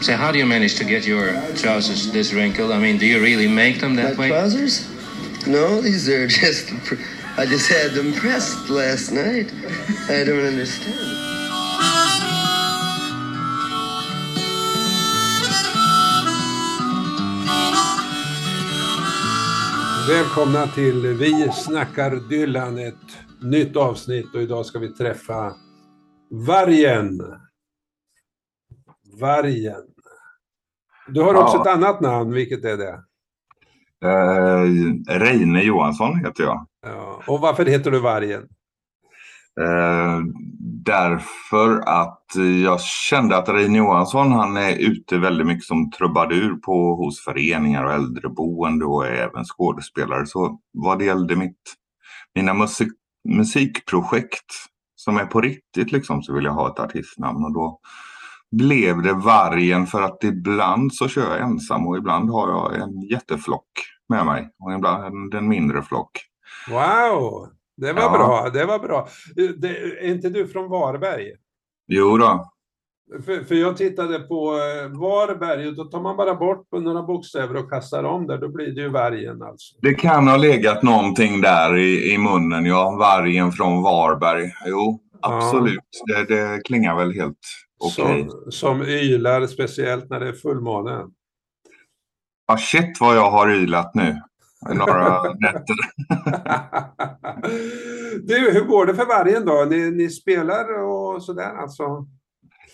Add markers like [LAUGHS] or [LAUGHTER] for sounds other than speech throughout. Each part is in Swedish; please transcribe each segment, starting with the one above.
So how do you manage to get your trousers this wrinkled? I mean, do you really make them that My way? trousers? No, these are [LAUGHS] just. I just had them pressed last night. I don't understand. Välkomna till Vi snackar Dylan, ett nytt avsnitt och idag ska vi träffa Vargen. Vargen. Du har också Ja. ett annat namn, vilket är det? Eh, Reine Johansson heter jag. Ja. Och varför heter du Vargen? Eh, därför att jag kände att Reine Johansson han är ute väldigt mycket som trubadur på, hos föreningar och äldreboende och är även skådespelare. Så vad det gällde mitt, mina musik, musikprojekt som är på riktigt liksom, så vill jag ha ett artistnamn. Och då blev det Vargen för att ibland så kör jag ensam och ibland har jag en jätteflock med mig och ibland en, mindre flock. Wow, det var Ja. bra. Det var bra. Det, är inte du från Varberg? Jo då, För, för jag tittade på eh, Varberg och då tar man bara bort några bokstäver och kastar om där. Då blir det ju Vargen alltså. Det kan ha legat någonting där i, i munnen, ja. Vargen från Varberg. Jo, Ja. absolut. Det, det klingar väl helt okej. Som, som ylar, speciellt när det är fullmåne. Ja, shit vad jag har ylat nu. Några [LAUGHS] nätter. [LAUGHS] du, hur går det för vargen då? Ni, ni spelar och sådär alltså?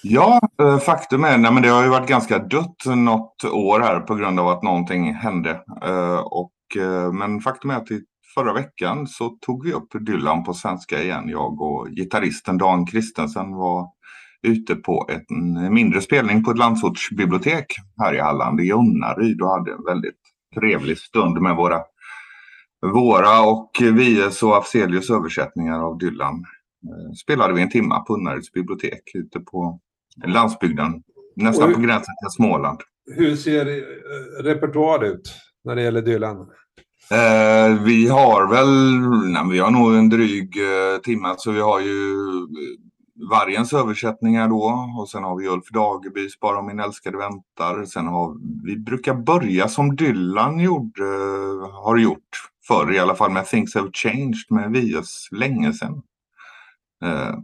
Ja, eh, faktum är, nej, men det har ju varit ganska dött något år här på grund av att någonting hände. Eh, Och, eh, men faktum är att i förra veckan så tog vi upp Dylan på svenska igen. Jag och gitarristen Dan Kristensen var ute på en mindre spelning på ett landsortsbibliotek här i Halland, i Unnaryd och hade en väldigt trevlig stund med våra, våra och Vies och Afzelius översättningar av Dylan. Eh, Spelade vi en timma på Unnaryds bibliotek ute på landsbygden, nästan Oj. på gränsen till Småland. Hur ser eh, repertoar ut när det gäller Dylan? Eh, vi har väl, nej, vi har nog en dryg eh, timme, så vi har ju Vargens översättningar då och sen har vi Ulf Dagebys Bara om min älskade väntar. Sen har vi brukar börja som Dylan gjorde, har gjort förr i alla fall med Things Have Changed med Vies länge sedan. Eh,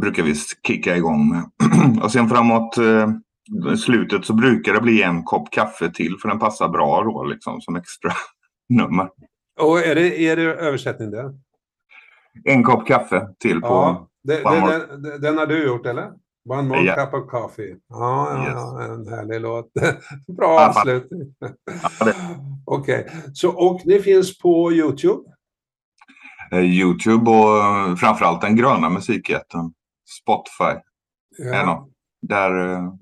brukar vi kicka igång med. [CLEARS THROAT] och sen framåt eh, slutet så brukar det bli en kopp kaffe till för den passar bra då liksom som extra [LAUGHS] nummer. Och är det, är det översättning det? En kopp kaffe till på Ja, det, det, den, den har du gjort eller? One more Ja. cup of coffee. Ja, ja, Yes. ja en härlig låt. [LAUGHS] Bra Ja, avslutning. det- [LAUGHS] Okej, så och ni finns på Youtube? eh, Youtube och eh, framförallt den gröna musikjätten Spotify. något. Där, eh,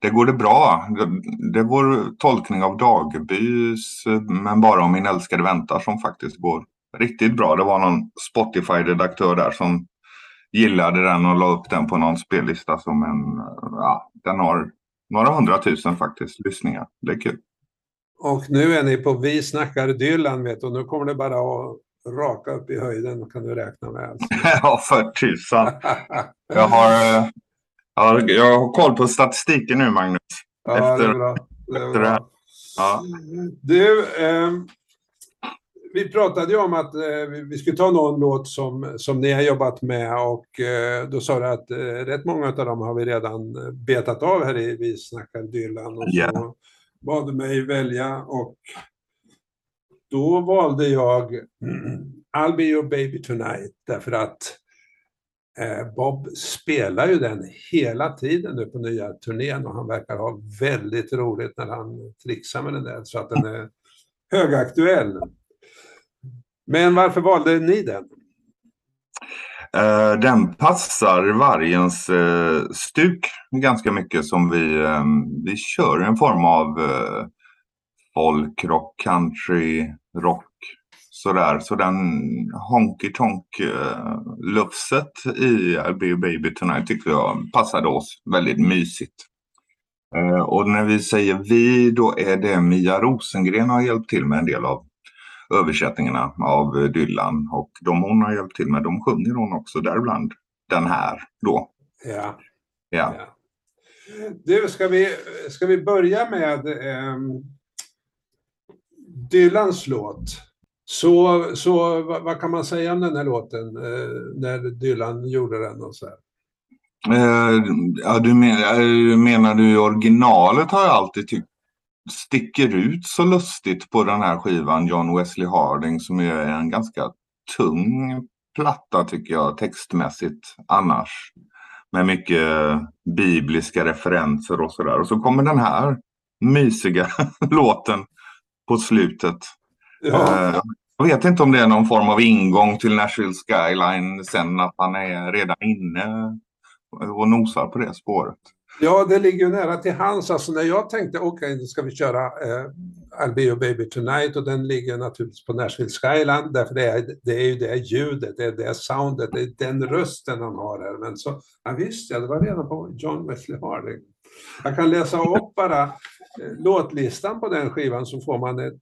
där går det bra. Det, det är vår tolkning av Dagebys eh, Men bara om min älskade väntar som faktiskt går riktigt bra. Det var någon Spotify-redaktör där som gillade den och la upp den på någon spellista som en, eh, ja, den har några hundratusen faktiskt lyssningar. Det är kul. Och nu är ni på Vi snackar Dylan vet du, och nu kommer det bara att raka upp i höjden kan du räkna med. Alltså. [LAUGHS] ja, för tusan. Jag har, eh, ja, jag har koll på statistiken nu Magnus. ja, det är Efter- bra. Det är efter det här. bra. Ja. Du, ehm, vi pratade ju om att eh, vi- skulle ta någon låt som, som ni har jobbat med och eh, då sa du att eh, rätt många av dem har vi redan betat av här i Vi snackar Dylan och så Ja. bad du mig välja och då valde jag I'll be your baby tonight därför att Bob spelar ju den hela tiden nu på nya turnén och han verkar ha väldigt roligt när han trixar med den där så att den är högaktuell. Men varför valde ni den? Eh, den passar vargens eh, stuk ganska mycket som vi, eh, vi kör en form av folkrock, country, rock sådär. Så den honky tonk lufset i I'll be a baby tonight tycker jag passade oss väldigt mysigt. Och när vi säger vi då är det Mia Rosengren har hjälpt till med en del av översättningarna av eh, Dylan och de hon har hjälpt till med, de sjunger hon också däribland den här då. Ja, Ja. ja. Du, ska vi, ska vi börja med eh, Dylans låt? Så, så vad, vad, kan man säga om den här låten eh, när Dylan gjorde den och så här? Eh, ja, du menar, menar du originalet har jag alltid tyckt sticker ut så lustigt på den här skivan, John Wesley Harding, som är en ganska tung platta tycker jag textmässigt annars. Med mycket bibliska referenser och sådär. Och så kommer den här mysiga [LAUGHS] låten på slutet. Ja. Eh, jag vet inte om det är någon form av ingång till Nashville Skyline sen att han är redan inne och nosar på det spåret. Ja, det ligger ju nära till hands. Alltså när jag tänkte, okej, okay, nu ska vi köra eh, I'll be your baby tonight och den ligger naturligtvis på Nashville Skyland. därför det är, det är ju det ljudet, det är det soundet, det är den rösten han har här. Men så, ja visst ja, det var redan på John Wesley Harding. Jag kan läsa upp bara eh, låtlistan på den skivan så får man ett,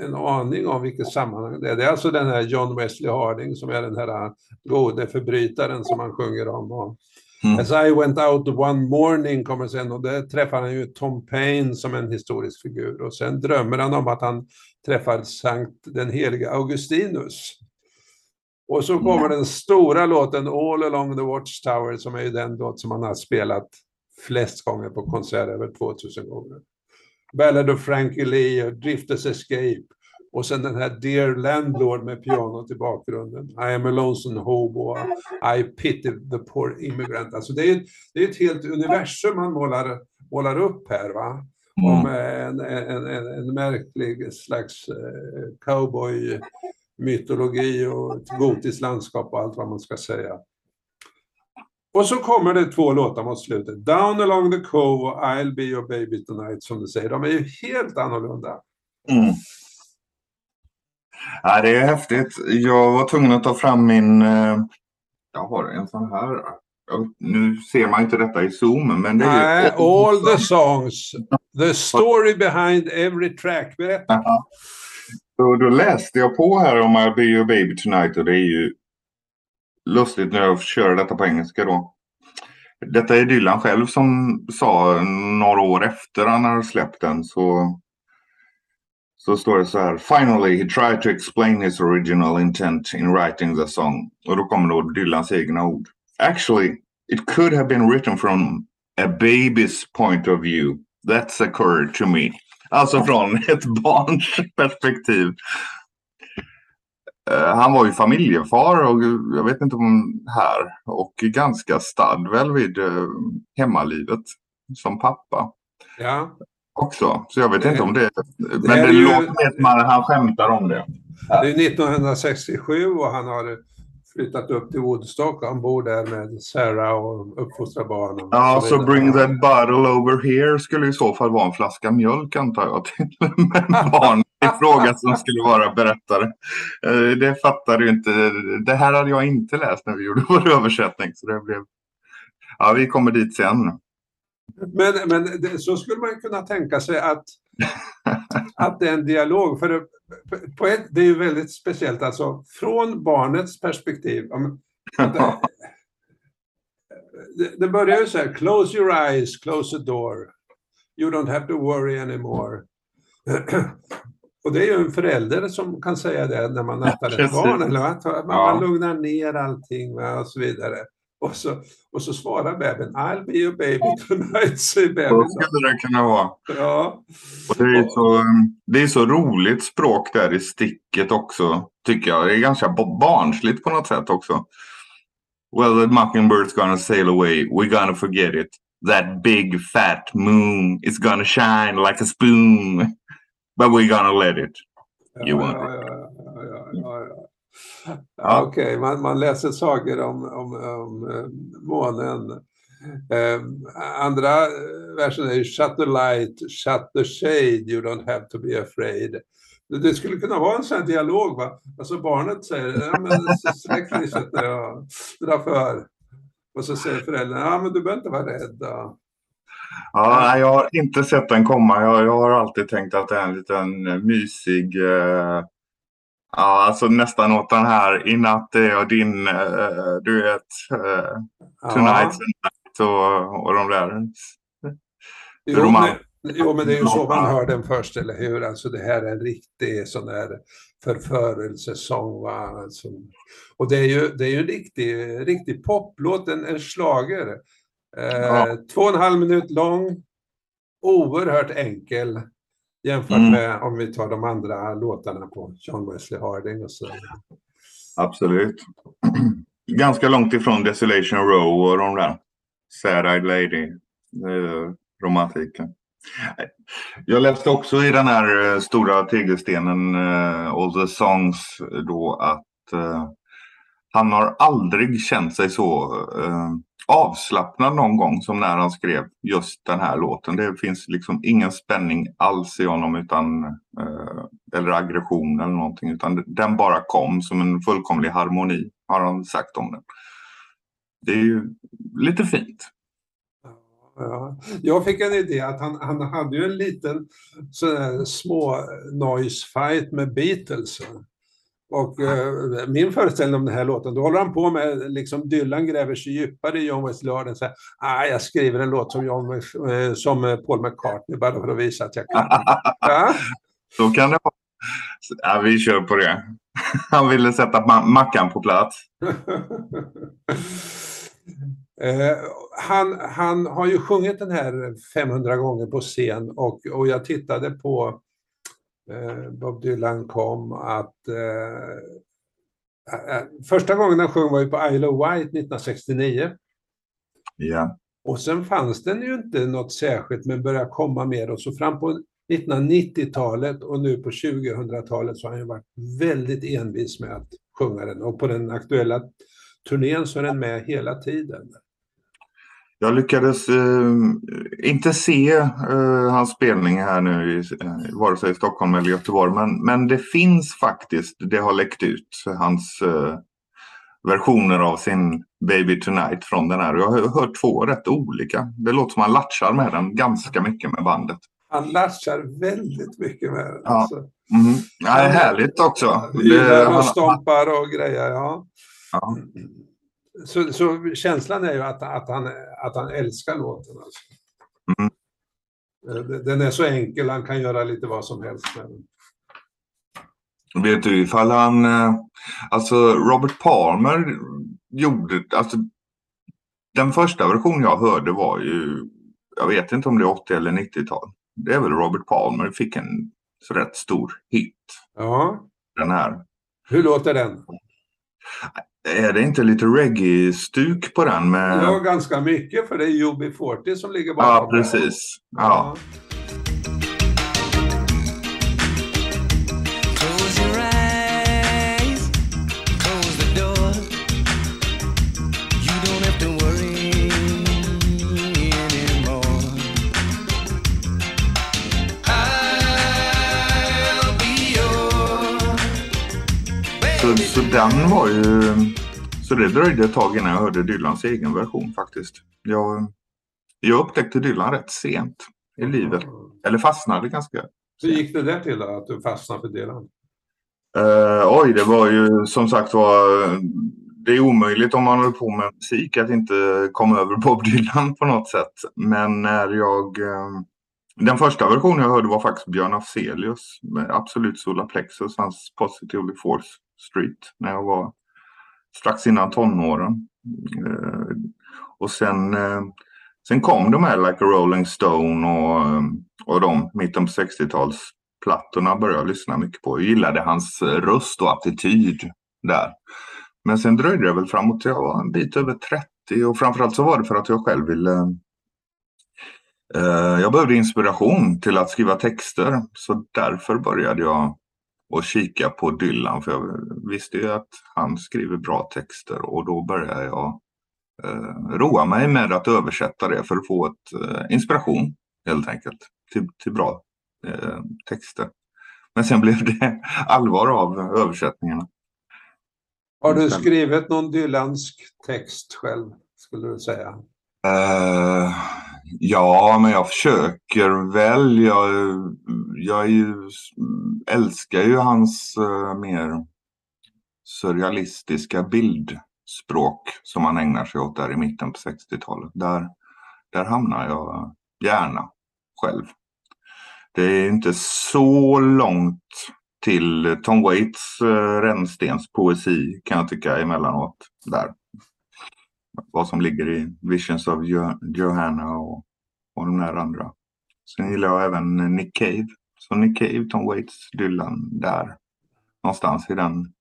en aning om vilket sammanhang det är. Det är alltså den här John Wesley Harding som är den här eh, gode förbrytaren som han sjunger om. Och, Mm. As I went out one morning kommer sen och där träffar han ju Tom Paine som en historisk figur och sen drömmer han om att han träffar Sankt den helige Augustinus. Och så kommer mm. den stora låten All along the Watchtower som är den låt som han har spelat flest gånger på konserter, över 2000 gånger. Ballad of Frankie Lee och Drifters Escape och sen den här Dear Landlord med pianot i bakgrunden. I am a lonesome hobo. I pity the poor immigrant. Alltså det är, det är ett helt universum man målar, målar upp här. Va? Om mm. en, en, en, en märklig slags eh, cowboy-mytologi och ett gotiskt landskap och allt vad man ska säga. Och så kommer det två låtar mot slutet. Down along the cove och I'll be your baby tonight som du säger. De är ju helt annorlunda. Mm. Ja, det är häftigt. Jag var tvungen att ta fram min... Eh, jag har en sån här. Nu ser man inte detta i Zoom, men det är Nej, all the songs. The story behind every track. Berätta. Så då läste jag på här om I'll be your baby tonight och det är ju lustigt när jag kör detta på engelska då. Detta är Dylan själv som sa några år efter han har släppt den så så står det så här. Finally he tried to explain his original intent in writing the song. Och då kommer då Dylans egna ord. Actually, it could have been written from a baby's point of view. That's occurred to me. Alltså från [LAUGHS] ett barns perspektiv. Uh, han var ju familjefar och jag vet inte om här och ganska stadd väl vid uh, hemmalivet som pappa. Ja också. Så jag vet det, inte om det... Men det, det låter mer som att han skämtar om det. Det är 1967 och han har flyttat upp till Woodstock. Han bor där med Sarah och uppfostrar barnen. Ja, så, så bring that bottle over here skulle i så fall vara en flaska mjölk antar jag [LAUGHS] till en barn i fråga som skulle vara berättare. Eh, det fattade ju inte. Det här hade jag inte läst när vi gjorde vår översättning. Så det blev... Ja, vi kommer dit sen. Men, men det, så skulle man kunna tänka sig att, [LAUGHS] att det är en dialog. För på ett, det är ju väldigt speciellt, alltså från barnets perspektiv. Det, det börjar ju så här, close your eyes, close the door. You don't have to worry anymore. [CLEARS THROAT] Och det är ju en förälder som kan säga det när man nattar ett barn, eller att man, ja. lugnar ner allting och så vidare. Och så, och så svarar bebisen I'll be your baby tonight, säger bebisen. Så skulle det kunna vara. Ja. Och det, är så, det är så roligt språk där i sticket också, tycker jag. Det är ganska barnsligt på något sätt också. Well, the mockingbird's gonna sail away. We're gonna forget it. That big fat moon is gonna shine like a spoon. But we're gonna let it. You ja, ja, ja, ja, ja, Ja. Okej, okay. man, man läser sagor om, om, om eh, månen. Uh, andra eh, versen är Shut the light, shut the shade, you don't have to be afraid. Det skulle kunna vara en sån här dialog. Va? Alltså barnet säger, ja men släck lyset när jag drar för. Och så säger föräldern, ja men du behöver inte vara rädd. Då. Ja, jag har inte sett den komma. Jag, jag har alltid tänkt att det är en liten eh, mysig eh, Ja, alltså nästan åt den här i natt är jag din, uh, du vet, uh, tonight. Ja. och, och de där Jo, men, jo, men det är ju så man hör den först, eller hur? Alltså det här är en riktig sån där förförelsesång. Alltså, och det är ju, det är ju en riktig, riktig poplåt, en, en schlager. Eh, Ja. Två och en halv minut lång, oerhört enkel jämfört Mm. med om vi tar de andra låtarna på John Wesley Harding och så. Absolut. [CLEARS THROAT] Ganska långt ifrån Desolation Row och de där Sad-Eyed Lady eh, romantiken. Jag läste också i den här eh, stora tegelstenen eh, All the Songs då att han har aldrig känt sig så avslappnad någon gång som när han skrev just den här låten. Det finns liksom ingen spänning alls i honom utan eh, eller aggression eller någonting utan den bara kom som en fullkomlig harmoni har han sagt om den. Det är ju lite fint. Ja. Jag fick en idé att han, han hade ju en liten sån här små noise fight med Beatles. Och eh, min föreställning om den här låten, då håller han på med, liksom Dylan gräver sig djupare i John Harding och säger ah, jag skriver en låt som, John, eh, som eh, Paul McCartney bara för att visa att jag kan. [LAUGHS] Ja? Så kan det vara. Så, Ja, vi kör på det. [LAUGHS] Han ville sätta ma- Mackan på plats. [LAUGHS] Eh, han, han har ju sjungit den här 500 gånger på scen och, och jag tittade på Bob Dylan kom att eh, eh, första gången han sjöng var ju på Isle of Wight 1969 Ja. och sen fanns den ju inte något särskilt men började komma mer och så fram på 1990-talet och nu på 2000-talet så har han ju varit väldigt envis med att sjunga den och på den aktuella turnén så är den med hela tiden. Jag lyckades eh, inte se eh, hans spelning här nu, i, eh, vare sig i Stockholm eller Göteborg, men, men det finns faktiskt, det har läckt ut, hans eh, versioner av sin Baby Tonight från den här. Jag har hört två rätt olika. Det låter som han latchar med den ganska mycket med bandet. Han latchar väldigt mycket med den. Ja. Alltså. Mm. Ja, det är härligt också. Ylar och stompar och grejer. Ja. ja. Så, så känslan är ju att, att, han, att han älskar låten. Alltså. Mm. Eh, Den är så enkel, han kan göra lite vad som helst med den. Vet du ifall han, eh, alltså Robert Palmer gjorde, alltså den första versionen jag hörde var ju, jag vet inte om det är 80 eller 90-tal. Det är väl Robert Palmer fick en rätt stor hit, Ja, den här. hur låter den? Är det inte lite reggae-stuk på den med... Ja, ganska mycket, för det är UB40 som ligger Ja, bakom. den. precis. Ja. Så, den var ju... Så det dröjde ett tag innan jag hörde Dylans egen version faktiskt. Jag, jag upptäckte Dylan rätt sent i livet. Eller fastnade ganska. Hur gick det där till då, att du fastnade för Dylan? Eh, oj, det var ju som sagt var... Det är omöjligt om man håller på med musik att inte komma över Bob Dylan på något sätt. Men när jag... eh, den första versionen jag hörde var faktiskt Björn Afzelius med Absolut Solar Plexus, hans Positively Force Street, när jag var strax innan tonåren. Eh, och sen, eh, sen kom de här Like a Rolling Stone och, eh, och de mitten på 60-talsplattorna började jag lyssna mycket på. Jag gillade hans röst och attityd där. Men sen dröjde det väl framåt till jag var en bit över 30 och framförallt så var det för att jag själv ville eh, jag behövde inspiration till att skriva texter så därför började jag att kika på Dylan för jag visste ju att han skriver bra texter och då började jag eh, roa mig med att översätta det för att få ett, eh, inspiration helt enkelt till, till bra eh, texter. Men sen blev det [LAUGHS] allvar av översättningarna. Har du skrivit någon Dylansk text själv, skulle du säga? Eh, ja, men jag försöker väl. Jag, jag är ju, älskar ju hans uh, mer surrealistiska bildspråk som han ägnar sig åt där i mitten på 60-talet. Där, där hamnar jag gärna själv. Det är inte så långt till Tom Waits uh, poesi kan jag tycka emellanåt. Där. Vad som ligger i Visions of jo Johanna och, och de där andra. Sen gillar jag även Nick Cave. Så Nick Cave, Tom Waits, Dylan där. Någonstans i den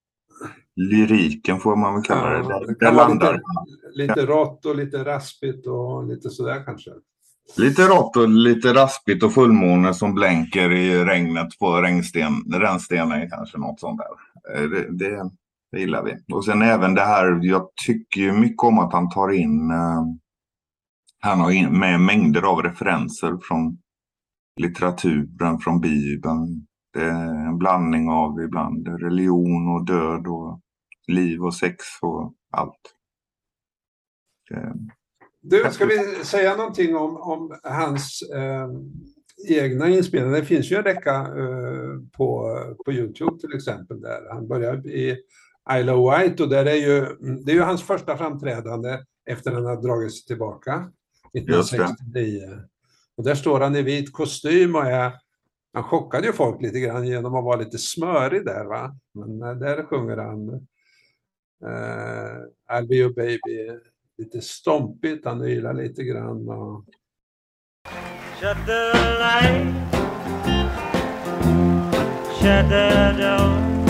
lyriken får man väl kalla det. Ja, Där, det där landar lite, lite rått och lite raspigt och lite sådär kanske. Lite rått och lite raspigt och fullmåne som blänker i regnet på regnsten, rännstenen kanske något sånt där. Eh, Det, det, det gillar vi. Och sen även det här, jag tycker ju mycket om att han tar in, eh, han har in med mängder av referenser från litteraturen, från Bibeln. Det är en blandning av ibland religion och död och liv och sex och allt. Det, Du, ska vi säga någonting om, om hans eh, egna inspelningar? Det finns ju en räcka eh, på, på Youtube till exempel. där Han börjar i Of Wight och där är ju, det är ju hans första framträdande efter att han har dragit sig tillbaka Just det. 1969. Och där står han i vit kostym och är, han chockade ju folk lite grann genom att vara lite smörig där va. Men eh, där sjunger han eh, I'll be your baby lite stompigt, han ylar lite grann. Och... Shut the light. Shut the door.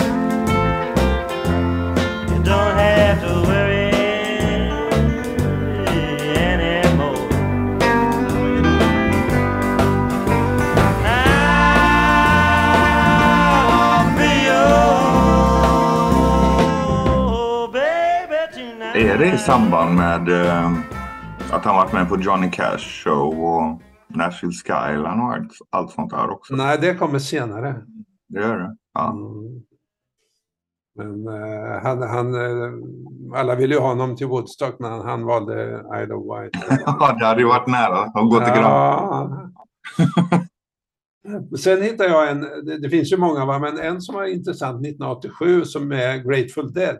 Är det i samband med eh, att han varit med på Johnny Cash show och Nashville Skyline och allt, allt sånt där också? Nej, det kommer senare. Det gör det? Ja. Mm. Men eh, han, han, eh, alla ville ju ha honom till Woodstock, men han, valde Isle of Wight. [LAUGHS] ja, det hade ju varit nära att gå till. Ja. Sen hittade jag en, det, det finns ju många, va? men en som var intressant 1987 som är Grateful Dead.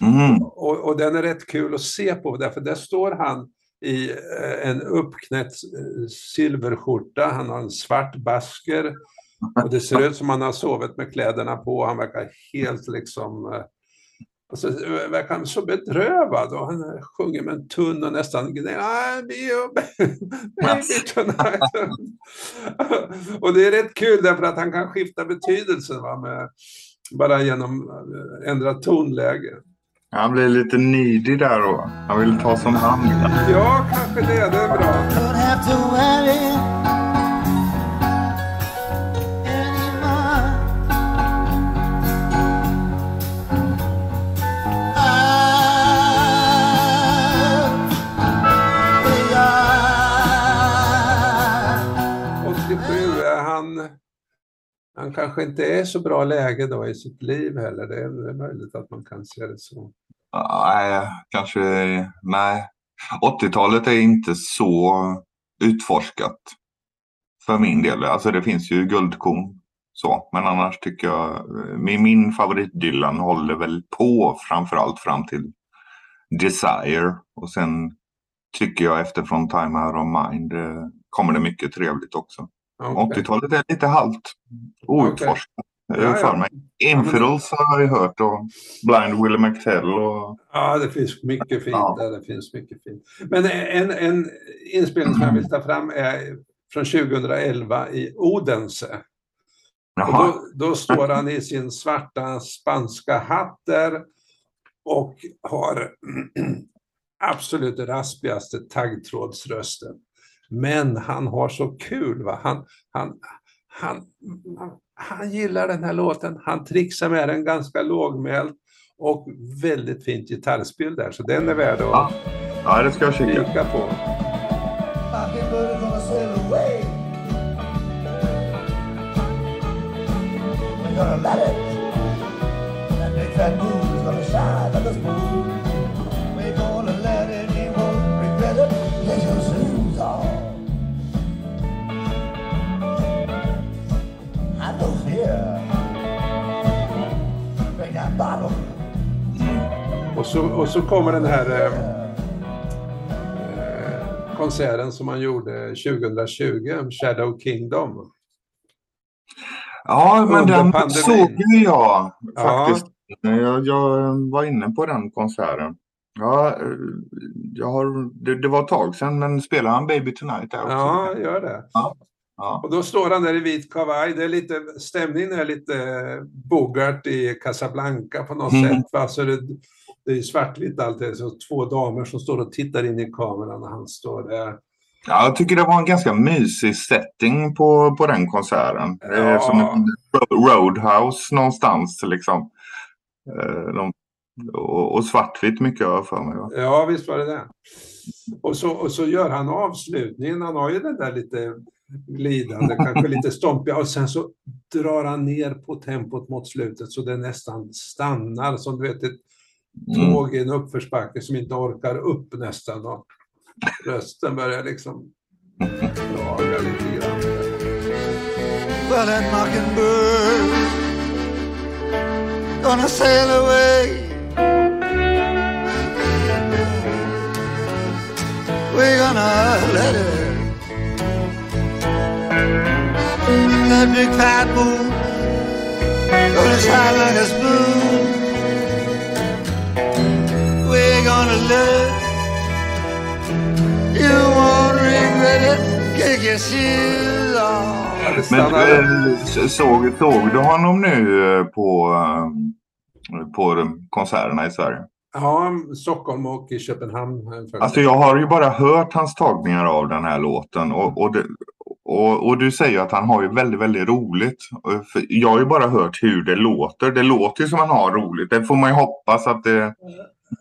Mm. Och, och den är rätt kul att se på, därför där står han i eh, en uppknäppt eh, silverskjorta, han har en svart basker och det ser ut som han har sovit med kläderna på, han verkar helt liksom eh, Alltså, verkar han så bedrövad och han sjunger med en tunn och nästan gnäller. Tonight. [LAUGHS] och det är rätt kul därför att han kan skifta betydelse va, med, bara genom eh, ändra tonläge. Han blir lite needy där och han vill ta som hand. Ja, kanske det. Det är bra. Don't have to worry anymore. I'll be yours. 87, är han, han kanske inte är så bra läge då i sitt liv heller. Det är, det är möjligt att man kan se det så. Nej, kanske nej. 80-talet är inte så utforskat för min del. Alltså det finns ju guldkorn så, men annars tycker jag min, min favorit Dylan håller väl på framförallt fram till Desire och sen tycker jag efter From Time Out of Mind eh, kommer det mycket trevligt också. Okej. 80-talet är lite halt outforskat eh, ja. för mig. Infidels har jag hört och Blind Willie McTell och Ja, det finns mycket fint Ja. där. Det finns mycket fint. Men en, en inspelning som jag vill ta fram är från 2011 i Odense. Då, då står han i sin svarta spanska hatt där och har [CLEARS THROAT] absolut raspigaste taggtrådsrösten. Men han har så kul. Va? Han, han, han, han gillar den här låten. Han trixar med den ganska lågmält och väldigt fint gitarrspel där. Så den är värd att Ja. Ja, det ska jag kika. på. Och så, och så kommer den här eh, eh, konserten som han gjorde 2020, Shadow Kingdom. Ja, men Under den pandemin. såg ju jag Ja. faktiskt. Jag, jag var inne på den konserten. Ja, jag har, det, det var ett tag sedan, men spelar han Baby Tonight där också? Ja, gör det. Ja. Och då står han där i vit kavaj. Det är lite, stämningen är lite Bogart i Casablanca på något Mm. sätt. Va? Så det, det är svartvitt allt det. Så två damer som står och tittar in i kameran när han står där. Ja, jag tycker det var en ganska mysig setting på, på den konserten. Ja. som en ro- roadhouse någonstans liksom. Eh, De, och, och svartvitt mycket har för mig. Va? Ja, visst var det det. Och så, och så gör han avslutningen. Han har ju den där lite glidande, [LAUGHS] kanske lite stompiga. Och sen så drar han ner på tempot mot slutet så det nästan stannar. Som du vet ett Mm. tåg i en uppförsbacke som inte orkar upp nästan. Och rösten börjar liksom klaga lite grann. Well, that mockingbird gonna sail away. We're gonna let her. That big fat moon gonna shine like a spoon. Her. You won't regret it. Kick your shoes off. Men eh, såg, såg du honom nu eh, på, eh, på konserterna i Sverige? Ja, Stockholm och i Köpenhamn. Alltså jag har ju bara hört hans tagningar av den här låten och, och, det, och, och du säger att han har ju väldigt, väldigt roligt. För Jag har ju bara hört hur det låter. Det låter ju som han har roligt. Det får man ju hoppas att det...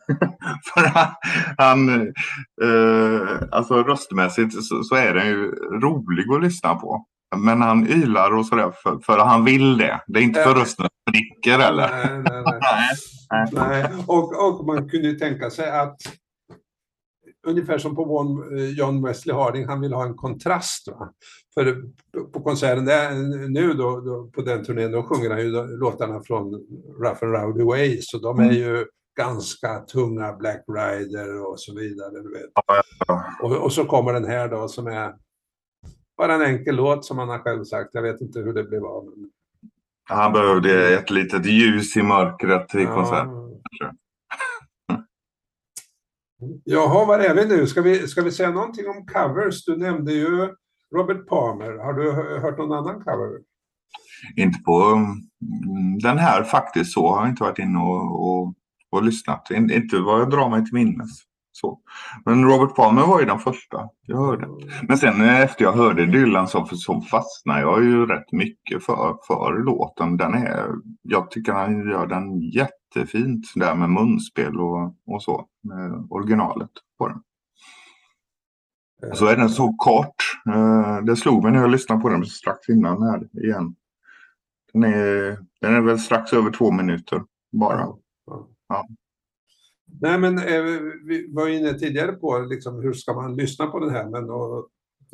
[LAUGHS] för han, han eh, alltså röstmässigt så, så är den ju rolig att lyssna på. Men han ylar och sådär för, för han vill det. Det är inte för rösten spricker eller? Nej, [LAUGHS] nej, nej. Nej. Och, och man kunde tänka sig att ungefär som på eh, John Wesley Harding, han vill ha en kontrast. Va? För på konserten där, nu då, då, på den turnén, då sjunger han ju låtarna från Rough and Rowdy Ways och de är ju ganska tunga, Black Rider och så vidare. Du vet. Och, och så kommer den här då som är bara en enkel låt som han har själv sagt. Jag vet inte hur det blev av. Men, Han behövde ett litet ljus i mörkret i konserten. Jaha, var är vi nu? Ska vi, ska vi säga någonting om covers? Du nämnde ju Robert Palmer. Har du hö- hört någon annan cover? Inte på mm, den här faktiskt så har jag inte varit inne och, och, och lyssnat. Inte vad jag drar mig till minnes. Så. Men Robert Palmer var ju den första jag hörde. Men sen efter jag hörde Dylan så, så fastnade jag ju rätt mycket för, för låten. Den är, jag tycker han gör den jättefint där med munspel och, och så. Med originalet på den. Och så är den så kort. Eh, det slog mig när jag lyssnade på den strax innan här igen. Den är, den är väl strax över två minuter bara. Ja. Nej, men eh, vi var inne tidigare på liksom, hur ska man lyssna på den här. Men, och,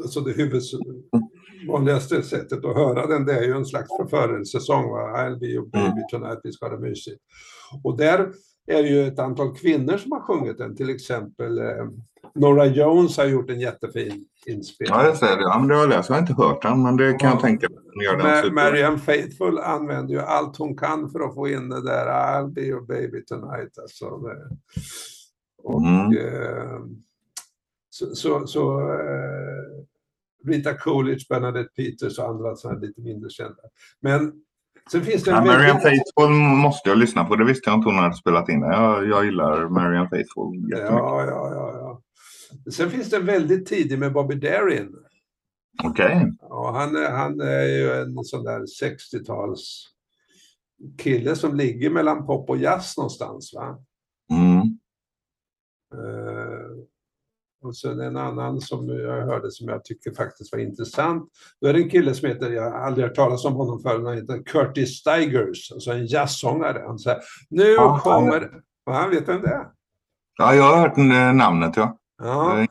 så det huvud, vanligaste sättet att höra den det är ju en slags förförelsesång. Va? I'll be your baby tonight, vi ska ha det mysigt. Och där är ju ett antal kvinnor som har sjungit den. Till exempel eh, Nora Jones har gjort en jättefin inspelning. Ja, jag säger det. Ja, men det har jag läst. Jag har inte hört den, men det kan jag tänka mig. Marianne Faithfull använder ju allt hon kan för att få in det där I'll be your baby tonight. Alltså, och, Mm. eh, så så, så eh, Rita Coolidge, Bernadette Peters och andra sådana lite mindre kända. Men sen finns det Ja, en Marianne väldigt... Faithfull måste jag lyssna på. Det visste jag inte hon hade spelat in. Jag, jag gillar Marianne Faithfull jättemycket. Ja, ja, ja, ja. Sen finns det en väldigt tidig med Bobby Darin. Okej. Ja, han, är- han är ju en sån där 60-tals kille som ligger mellan pop och jazz någonstans. Va? Mm. Eh, och sen en annan som jag hörde som jag tycker faktiskt var intressant. Då är det en kille som heter, jag har aldrig hört talas om honom förut, han heter Curtis Stigers, alltså en jazzsångare. Han säger, nu Ja, kommer... Va, vet vem det är? Ja, jag har hört namnet, ja. Ja.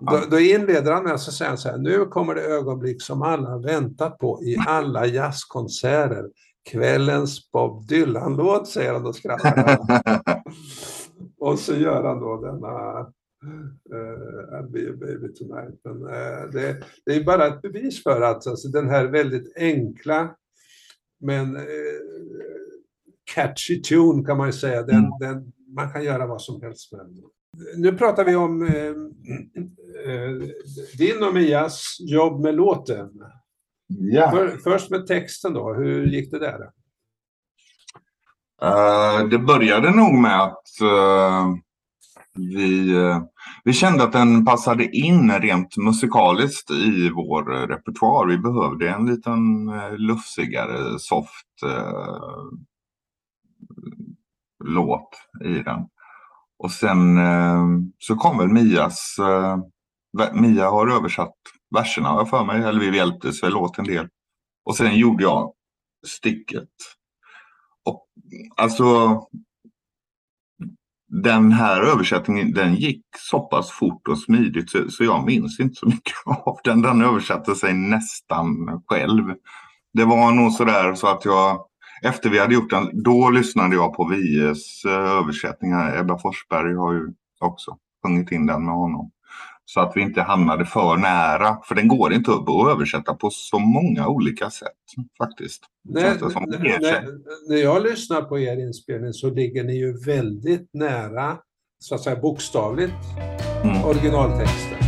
Då, då inleder han med att säga så här, nu kommer det ögonblick som alla väntat på i alla jazzkonserter. Kvällens Bob Dylan-låt, säger han och skrattar. [LAUGHS] Och så gör han då denna uh, I'll be a baby tonight. Men, eh, det, det är bara ett bevis för att alltså, den här väldigt enkla men eh, catchy tune kan man ju säga, den, den, man kan göra vad som helst med den. Nu pratar vi om eh, eh, din och Mias jobb med låten. Ja. För, först med texten då, hur gick det där? Eh, det började nog med att eh, vi, eh, vi kände att den passade in rent musikaliskt i vår repertoar. Vi behövde en liten lufsigare, soft låt i den. Och sen eh, så kom väl Mias, eh, Mia har översatt verserna har jag för mig, eller vi hjälptes väl åt en del. Och sen gjorde jag sticket. Och alltså den här översättningen den gick så pass fort och smidigt så, så jag minns inte så mycket [LAUGHS] av den. Den översatte sig nästan själv. Det var nog sådär så att jag efter vi hade gjort den, då lyssnade jag på Vies eh, översättningar. Ebba Forsberg har ju också sjungit in den med honom. Så att vi inte hamnade för nära, för den går inte upp att översätta på så många olika sätt faktiskt. Ger sig. när, när jag lyssnar på er inspelning så ligger ni ju väldigt nära, så att säga bokstavligt, Mm. originaltexten.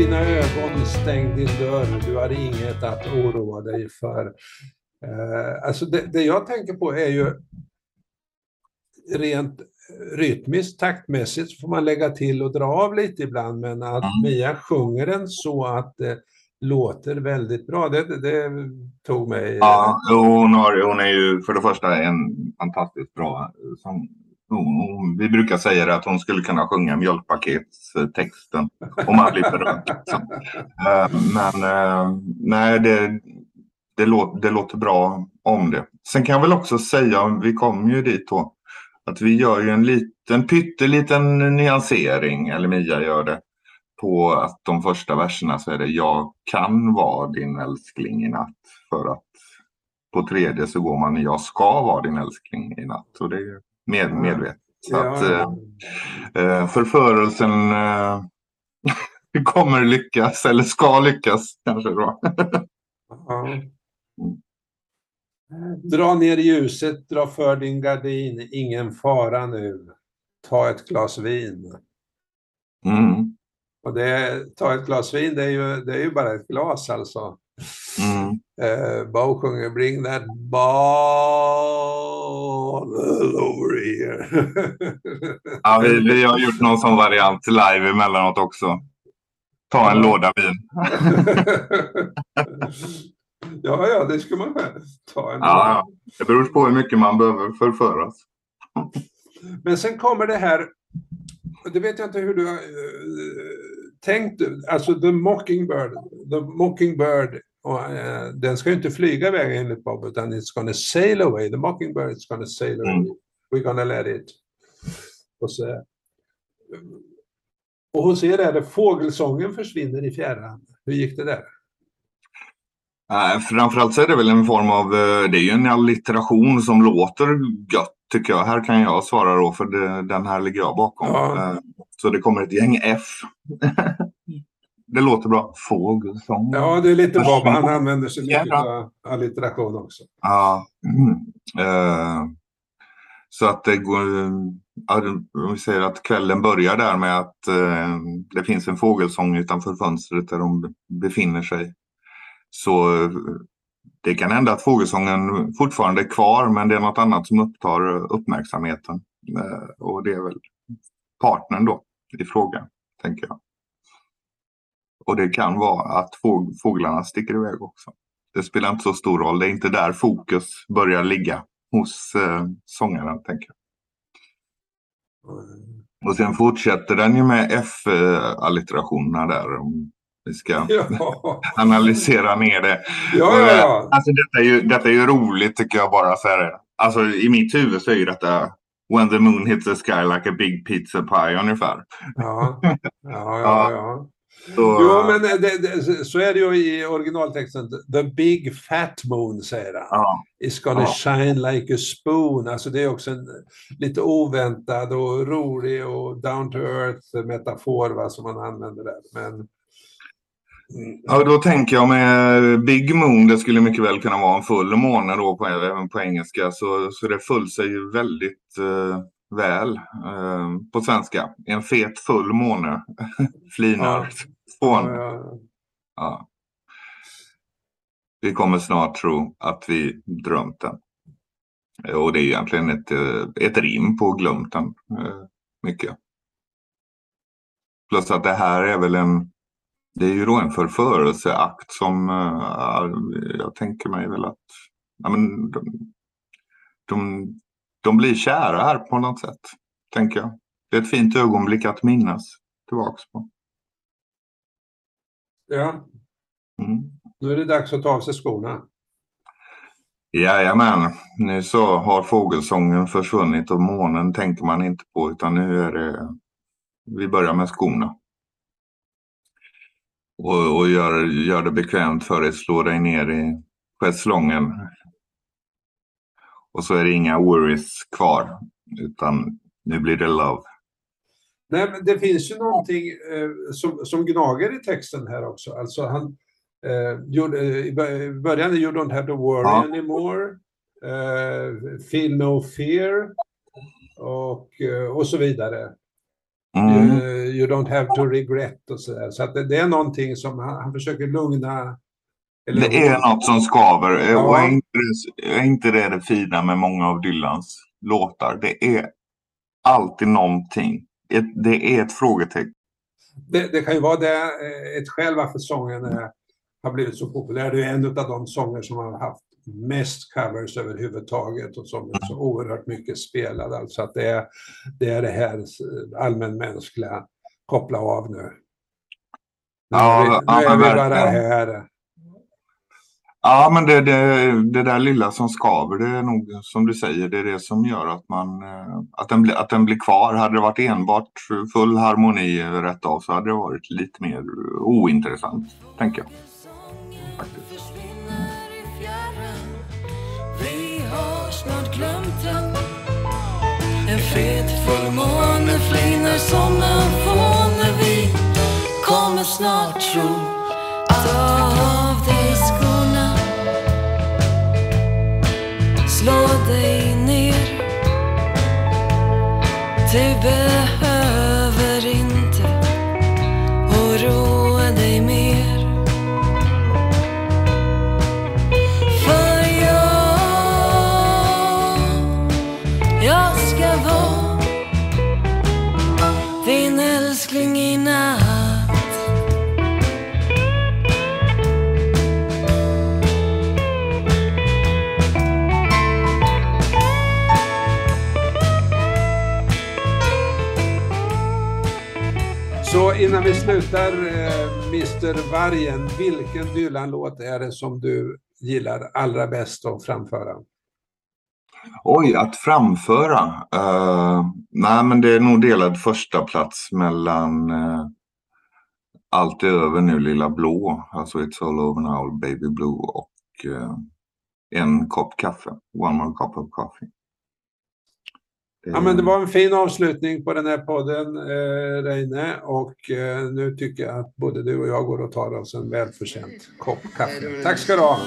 Dina ögon, stäng din dörr, du har inget att oroa dig för. Eh, alltså det, det jag tänker på är ju rent rytmiskt, taktmässigt, så får man lägga till och dra av lite ibland, men att Mm. Mia sjunger den så att det låter väldigt bra, det, det, det tog mig... Ja, hon, har, hon är ju för det första en fantastiskt bra sång. Vi brukar säga det att hon skulle kunna sjunga mjölkpaketstexten om man blir berörd. Liksom. Eh, men eh, nej, det, det, låter, det låter bra om det. Sen kan jag väl också säga, vi kom ju dit då, att vi gör ju en liten pytteliten nyansering, eller Mia gör det, på att de första verserna så är det jag kan vara din älskling i natt. För att på tredje så går man jag ska vara din älskling i natt. Och det är med, medvetet. Så att Ja, eh, eh, förförelsen eh, [LAUGHS] kommer lyckas, eller ska lyckas kanske då. ja. [LAUGHS] Dra ner ljuset, dra för din gardin, ingen fara nu. Ta ett glas vin. Mm, Och det, ta ett glas vin, det är ju, det är ju bara ett glas alltså. mm. Eh, Bo sjunger Bring that ball over here. [LAUGHS] Ja, vi, vi har gjort någon sån variant live emellanåt också. Ta en låda vin. [LAUGHS] ja, ja, det skulle man kunna ta en. Ja, ja. Det beror på hur mycket man behöver förföras. [LAUGHS] Men sen kommer det här, det vet jag inte hur du har eh, tänkt, alltså The Mockingbird, The Mockingbird, och, eh, den ska ju inte flyga iväg enligt Bob, utan it's gonna sail away, The Mockingbird is gonna sail away, Mm. we're gonna let it. Och, så, och hos er är det fågelsången försvinner i fjärran. Hur gick det där? Nej, framförallt så är det väl en form av, eh, det är ju en allitteration som låter gött tycker jag. Här kan jag svara då för det, den här ligger jag bakom. Ja. Eh, Så det kommer ett gäng F. [LAUGHS] det låter bra. Fågelsång. Ja, det är lite Bob. Han använder sig mycket av allitteration också. Ja. Mm. Eh, så att det går, om vi säger att kvällen börjar där med att eh, det finns en fågelsång utanför fönstret där de befinner sig. Så det kan hända att fågelsången fortfarande är kvar men det är något annat som upptar uppmärksamheten. Eh, och det är väl partnern då i frågan, tänker jag. Och det kan vara att fåg- fåglarna sticker iväg också. Det spelar inte så stor roll. Det är inte där fokus börjar ligga hos eh, sångaren, tänker jag. Och sen fortsätter den ju med F-allitterationerna där. Om vi ska Ja, [LAUGHS] analysera ner det. ja, ja. ja. Alltså detta är, ju, detta är ju roligt tycker jag bara. Så här, alltså i mitt huvud så är ju detta When the moon hits the sky like a big pizza pie ungefär. Ja, [LAUGHS] ja, ja. ja. Så, Jo, men det, det, så är det ju i originaltexten. The big fat moon, säger han. ja, Is gonna Ja. shine like a spoon. Alltså det är också en lite oväntad och rolig och down to earth metafor va, som man använder där. Men, mm, ja, då tänker jag med Big Moon, det skulle mycket väl kunna vara en full måne då på, även på engelska. Så, så det föll sig ju väldigt eh, väl eh, på svenska. En fet full måne [LAUGHS] flinar Ja. Från ja. Vi kommer snart tro att vi drömt den. Och det är egentligen ett, eh, ett rim på glömt den. eh, Mycket. Plus att det här är väl en det är ju då en förförelseakt som eh, jag tänker mig väl att ja, men de, de, de blir kära här på något sätt. Tänker jag. Det är ett fint ögonblick att minnas tillbaks på. Ja. Mm. Nu är det dags att ta av sig skorna. Jajamän, nu så har fågelsången försvunnit och månen tänker man inte på utan nu är det, vi börjar med skorna. Och, och gör, gör det bekvämt för dig, slå dig ner i schäslongen. Och så är det inga worries kvar utan nu blir det love. Nej, men det finns ju någonting eh, som, som gnager i texten här också. Alltså han, eh, gjorde, eh, i bör- i början you don't have to worry Ja. anymore, eh, feel no fear och, eh, och så vidare. Mm. Eh, you don't have to regret och så där. Så att det, det är någonting som han, han försöker lugna. eller- Det är något som skaver Ja. och är inte, det- är inte det det fina med många av Dylans låtar. Det är alltid någonting. Ett, det är ett frågetecken. Det, det kan ju vara det, eh, ett skäl varför sången är, har blivit så populär. Det är en av de sånger som har haft mest covers överhuvudtaget och som är så oerhört mycket spelad. Alltså att det är det, är det här eh, allmänmänskliga, koppla av nu. Nu Ja, nu ja, är vi bara här. Ja, men det, det, det där lilla som skaver, det är nog som du säger, det är det som gör att, man, eh, att, den, blir- att den blir kvar. Hade det varit enbart full harmoni rätt av så hade det varit lite mer ointressant, tänker jag. En fet fullmåne flinar som en fåne Vi kommer snart tro att Slå dig ner innan vi slutar, eh, Mr Vargen, vilken Dylan-låt är det som du gillar allra bäst att framföra? Oj, att framföra? Uh, nej, men det är nog delad första plats mellan uh, Allt är över nu lilla blå, alltså It's all over now baby blue och uh, en kopp kaffe, one more cup of coffee. Det, Ja, men det var en fin avslutning på den här podden, eh, Reine. Och eh, nu tycker jag att både du och jag går och tar oss en välförtjänt kopp kaffe. Tack ska du ha.